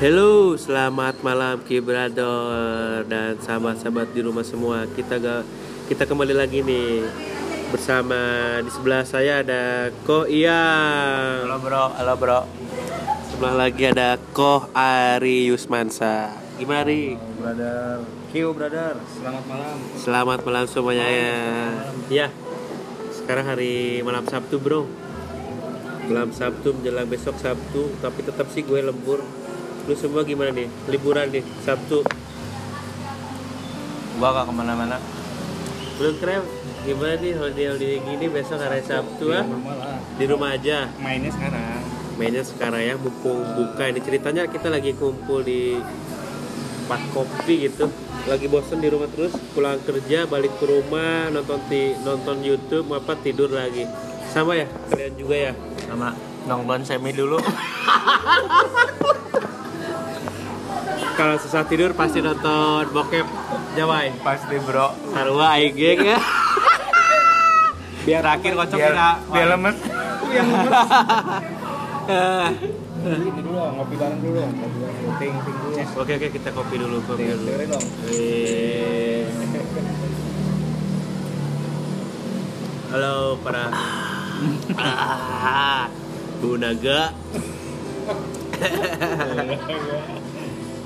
Halo, selamat malam Ki Brother dan sahabat-sahabat di rumah semua. Kita ga, kita kembali lagi nih bersama di sebelah saya ada Ko Iya. Halo bro, halo bro. Sebelah lagi ada Ko Ari Yusmansa. Gimana Ri? Brother, Q brother. Selamat malam. Selamat malam semuanya ya. Ya. Sekarang hari malam Sabtu, Bro. Malam Sabtu menjelang besok Sabtu, tapi tetap sih gue lembur. Lu semua gimana nih? Liburan nih Sabtu. Gua gak ke mana-mana. Lu keren gimana nih holiday holiday gini besok hari Sabtu ah? Di rumah aja. Mainnya sekarang. Mainnya sekarang ya, mumpung buka ini ceritanya kita lagi kumpul di tempat kopi gitu lagi bosen di rumah terus pulang kerja balik ke rumah nonton ti nonton YouTube apa tidur lagi sama ya kalian juga ya Sama nonton semi dulu. kalau susah tidur pasti nonton bokep Jawai Pasti bro. sarua aing ya Biar terakhir kocok biar, biar lemes. Ini dulu ngopi bareng dulu. Ngopi bareng. Ting, ting dulu. oke oke kita kopi dulu kopi dulu halo para Ah, Bu Naga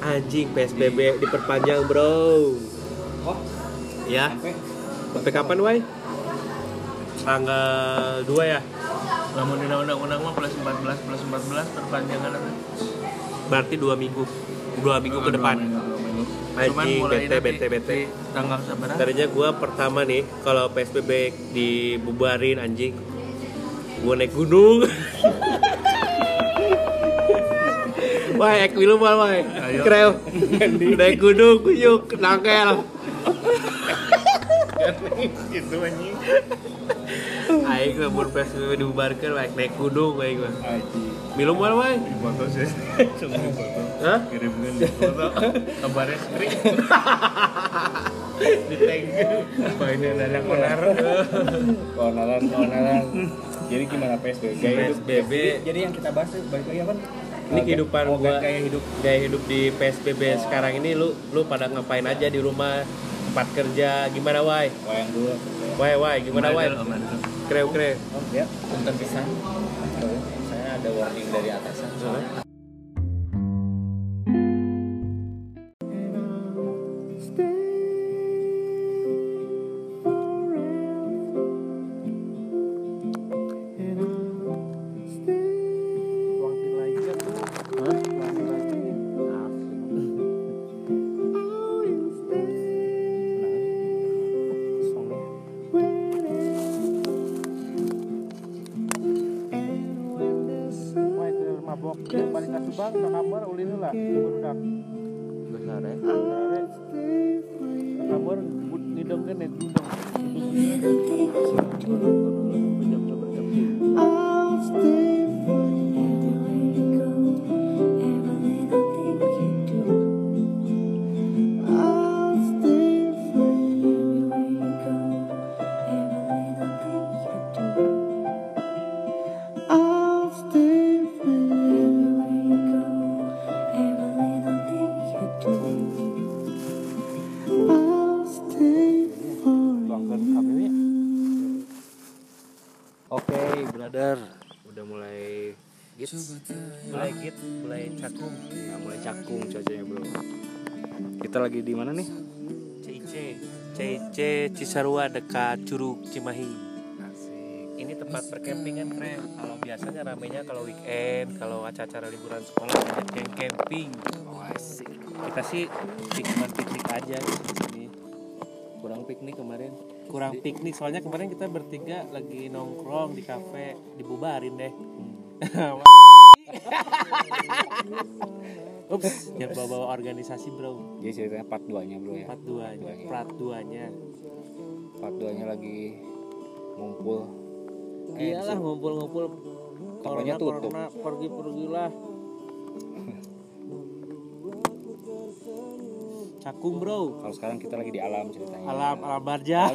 Anjing PSBB diperpanjang bro Oh, Ya sampai Sampai kapan Wai? Tanggal 2 ya? Namun di undang-undang mah plus 14 plus 14 perpanjangan apa? Berarti 2 minggu 2 minggu ke Dua depan dua. Anjing, bete, bete, bete. Tanggal sabar? Tadinya gue pertama nih Kalau PSBB dibubarin anjing Gue naik gunung Wah, ek minum mal, wah. Kreo. Naik gunung, kuyuk, nangkel. Gitu anjing. Aing lamun PSBB dibubarkan, wah, naik gunung aing mah. Minum mal, wah. Di foto sih. Cuma di foto. Hah? Kirimkan di foto. Kabarnya strik. di tank. Apa ini ada konar? keonaran, keonaran. Jadi gimana PSBB? PSBB. Jadi yang kita bahas balik lagi apa? Ini kehidupan oh, gua gaya hidup. gaya hidup di PSBB sekarang ini lu lu pada ngapain aja di rumah tempat kerja gimana wai Wayang dulu. wai wai gimana wai kreu kreu Oh, ya. Punten pisan. Saya ada warning dari atasan. Itu mabok. Balik ke Subang, ke kamar, ulin dulu lah. Budak. besar ya Kamar, ngidong kan ngidong. Oke brother. Udah mulai git. Mulai git mulai cakung. Nah, mulai cakung cuacanya bro. Kita lagi di mana nih? CIC CIC Cisarua dekat Curug Cimahi. Ini tempat perkempingan keren. Kalau biasanya ramenya kalau weekend kalau acara-acara liburan sekolah banyak yang camping. Kita sih cuma piknik aja di sini. Kurang piknik kemarin. Kurang piknik soalnya kemarin kita bertiga lagi nongkrong di kafe dibubarin deh Ups, jangan bawa-bawa organisasi bro Jadi ceritanya part 2 nya bro ya. Part 2 nya Part 2 nya Part 2 nya lagi ngumpul. Iyalah ngumpul-ngumpul. Tokonya tutup. Corona, pergi-pergilah. Cakung bro. Kalau sekarang kita lagi di alam ceritanya. Alam alam barja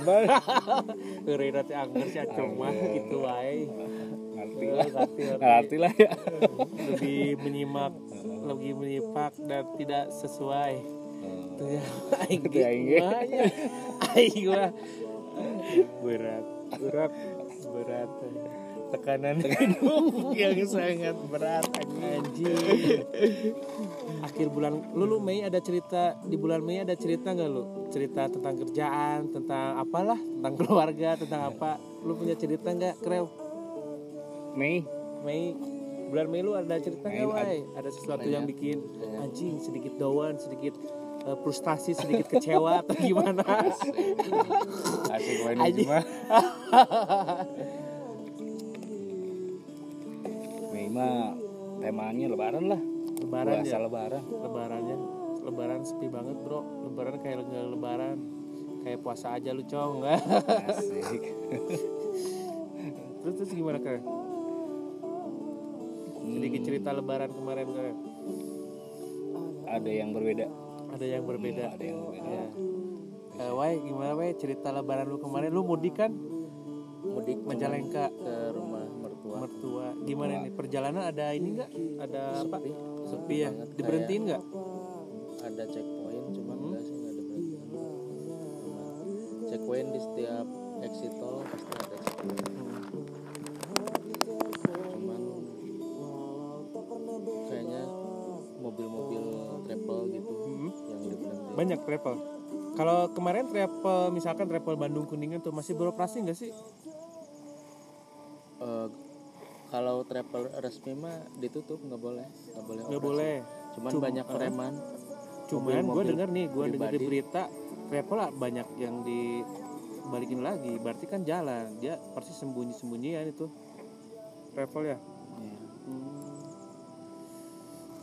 Heureuy nanti anggar si acung mah gitu wae. Ngerti lah. arti lah ya. Lebih menyimak lebih menyimak dan tidak sesuai. Tuh ya, aing Itu aing. ya. aing berat berat berat tekanan hidup yang sangat berat anjing. Akhir bulan lu lu Mei ada cerita di bulan Mei ada cerita nggak lu? Cerita tentang kerjaan tentang apalah tentang keluarga tentang apa. Lu punya cerita nggak Kreu Mei. Mei. Bulan Mei lu ada cerita nggak ada- Wai? Ada sesuatu yang bikin anjing sedikit down sedikit eh, frustasi sedikit kecewa atau gimana? Asik. Main Anjing. cuma Mei mah temanya lebaran lah. Lebaran Puasa ya? lebaran. Lebarannya. Lebaran sepi banget bro. Lebaran kayak nggak lebaran. Kayak puasa aja lu cong. Asik. Terus terus gimana kak sedikit cerita lebaran kemarin kak ada yang berbeda. Ada yang berbeda. Ada yang berbeda. Ya Eh, Wai gimana Wai? Cerita lebaran lu kemarin. Lu mudik kan? Mudik Majalengka. Ke rumah mertua gimana nih? Perjalanan ada ini enggak ada apa? Sepi. sepi ya? Banget, diberhentiin nggak? ada checkpoint cuman Hmm. enggak sih enggak ada berhenti checkpoint di setiap exit tol pasti ada checkpoint. Cuman kayaknya mobil-mobil travel gitu Hmm. yang diberhentiin. Banyak travel. Kalau kemarin travel misalkan travel Bandung Kuningan tuh masih beroperasi nggak sih travel resmi mah ditutup nggak boleh. Nggak boleh nggak boleh. Cuman Cuma- banyak eh. preman. cuman gue dengar nih gue dengar di berita travel lah banyak yang dibalikin lagi. Berarti kan jalan. Dia pasti sembunyi sembunyian itu. Travel ya? Iya.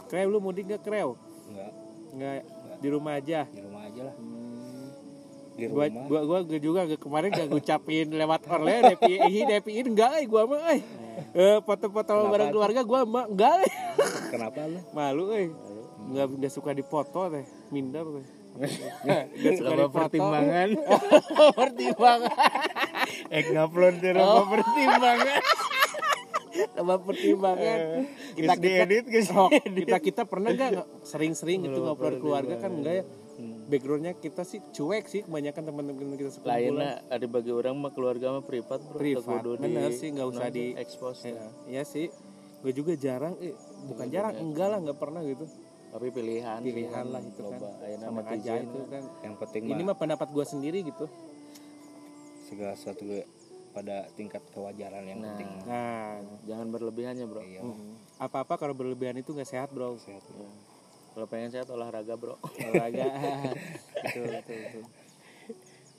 Kreu lu mudik gak Kreu? enggak Nggak. Di rumah aja? Di rumah aja lah. Hmm. Di gua, rumah. gua gua gua juga gak kemarin gak ngucapin lewat online depi ini depi ini enggak eh gua mah eh. Eh, foto-foto bareng keluarga gua mah enggak eh. Kenapa lu? Malu eh. Nggak nggak suka dipoto teh. Minder teh. Nggak suka dipoto. pertimbangan. pertimbangan. Eh ngupload di oh. pertimbangan. Sama pertimbangan. Kita kita oh, kita kita pernah nggak sering-sering gitu ngobrol keluarga kan enggak ya backgroundnya kita sih cuek sih kebanyakan teman-teman kita sekumpulan. Lainnya ada bagi orang mah keluarga mah privat bro. Privat di- bener sih nggak usah di expose ya, iya sih. Gue juga jarang eh bukan jarang enggak lah nggak pernah gitu. Tapi pilihan pilihan lah itu kan. Sama aja itu kan. Yang penting ini mah pendapat gue sendiri gitu. Segala sesuatu pada tingkat kewajaran yang Nah. penting nah. Jangan berlebihannya bro. Iya. Apa apa kalau berlebihan itu nggak sehat bro. Sehat Ya. Kalau pengen sehat olahraga bro. Olahraga. Betul betul betul.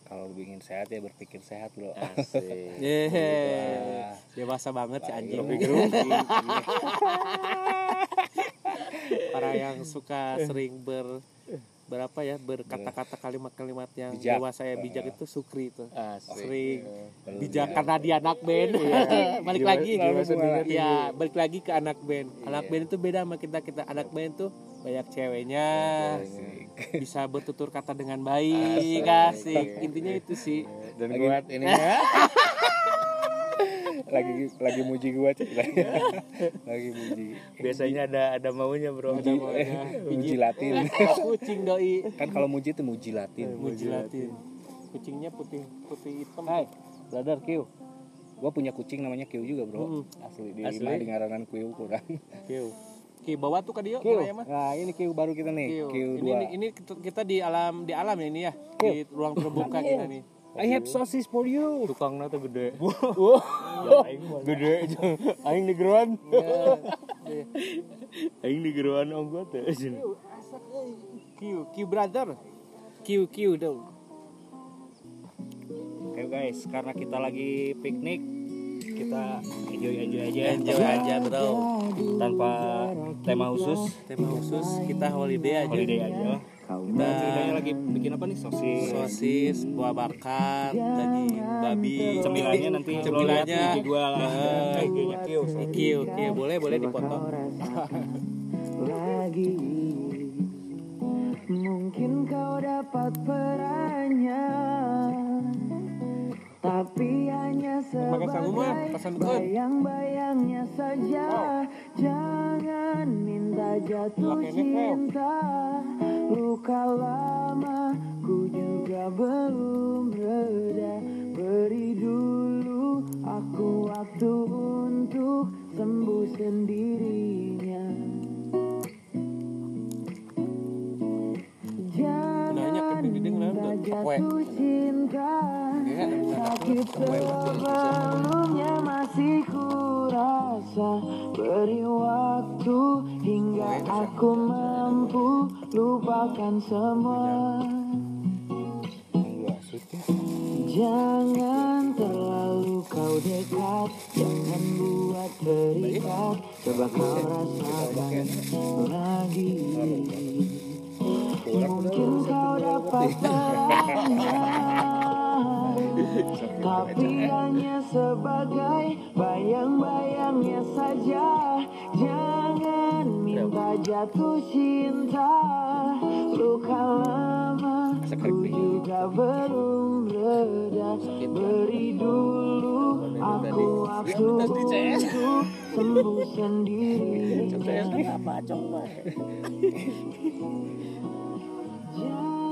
Kalau ingin sehat ya berpikir sehat bro. Asik. Yeay, dewasa banget si anjing. Para yang suka sering ber berapa ya berkata-kata kalimat-kalimat yang Bijak. dewasa ya bijak itu Sukri itu. Asik. Sering. Lalu bijak dia- karena dia anak band. Balik Gimana- lagi. ya balik lagi ke anak band. Anak band itu beda sama kita. Kita anak band tuh banyak ceweknya. Bisa bertutur kata dengan baik. Asik. Intinya itu sih. Dan Lagi- buat ini. Ya lagi lagi muji gua cek lagi lagi muji. Biasanya ada ada maunya bro. Ada maunya. muji latin. Kucing doi. Kan kalau muji itu muji latin. Mujilatin kucingnya putih putih hitam. Hai brother Q. Gua punya kucing namanya Q juga bro. Hmm. asli di Asli? di ngaranan Q kurang. Kiu. Ki bawa tuh ke dia Q ya mah. nah ini Q baru kita nih Kiu. Q Ini dua ini kita, di alam di alam ya ini ya. Di ruang terbuka kita nih. I have sauces for you tukangnya tuh gede gede aing di geruan aing di geruan onggo tuh Kiu, Kiu brother. Kiu, Kiu dong. Oke guys, karena kita lagi piknik, kita enjoy enjoy aja. Enjoy aja bro. Tanpa tema khusus, Tema khusus kita holiday aja. holiday aja. Kita ceritanya lagi bikin apa nih sosis. Sosis, buah bakar, daging babi. Cemilannya nanti Cemilannya. gua lah. Eh, IG-nya Kio. Kiu, Kiu boleh boleh dipotong. lagi Mungkin kau dapat perannya Tapi hanya sebagai. Bayang-bayangnya saja. Jangan minta jatuh cinta. Luka lama ku juga belum reda. Beri dulu aku waktu untuk sembuh sendirinya. Jangan minta jatuh cinta Sakit sebelumnya masih kurasa. Beri waktu hingga aku mampu lupakan semua. Jangan terlalu kau dekat Jangan buat terikat. Coba kau rasakan lagi. Mungkin kau dapat Tapi hanya sebagai bayang-bayangnya saja. Jangan minta jatuh cinta. Luka lama ku juga belum reda. Beri dulu aku waktu untuk sembuh sendiri. Apa coba Jangan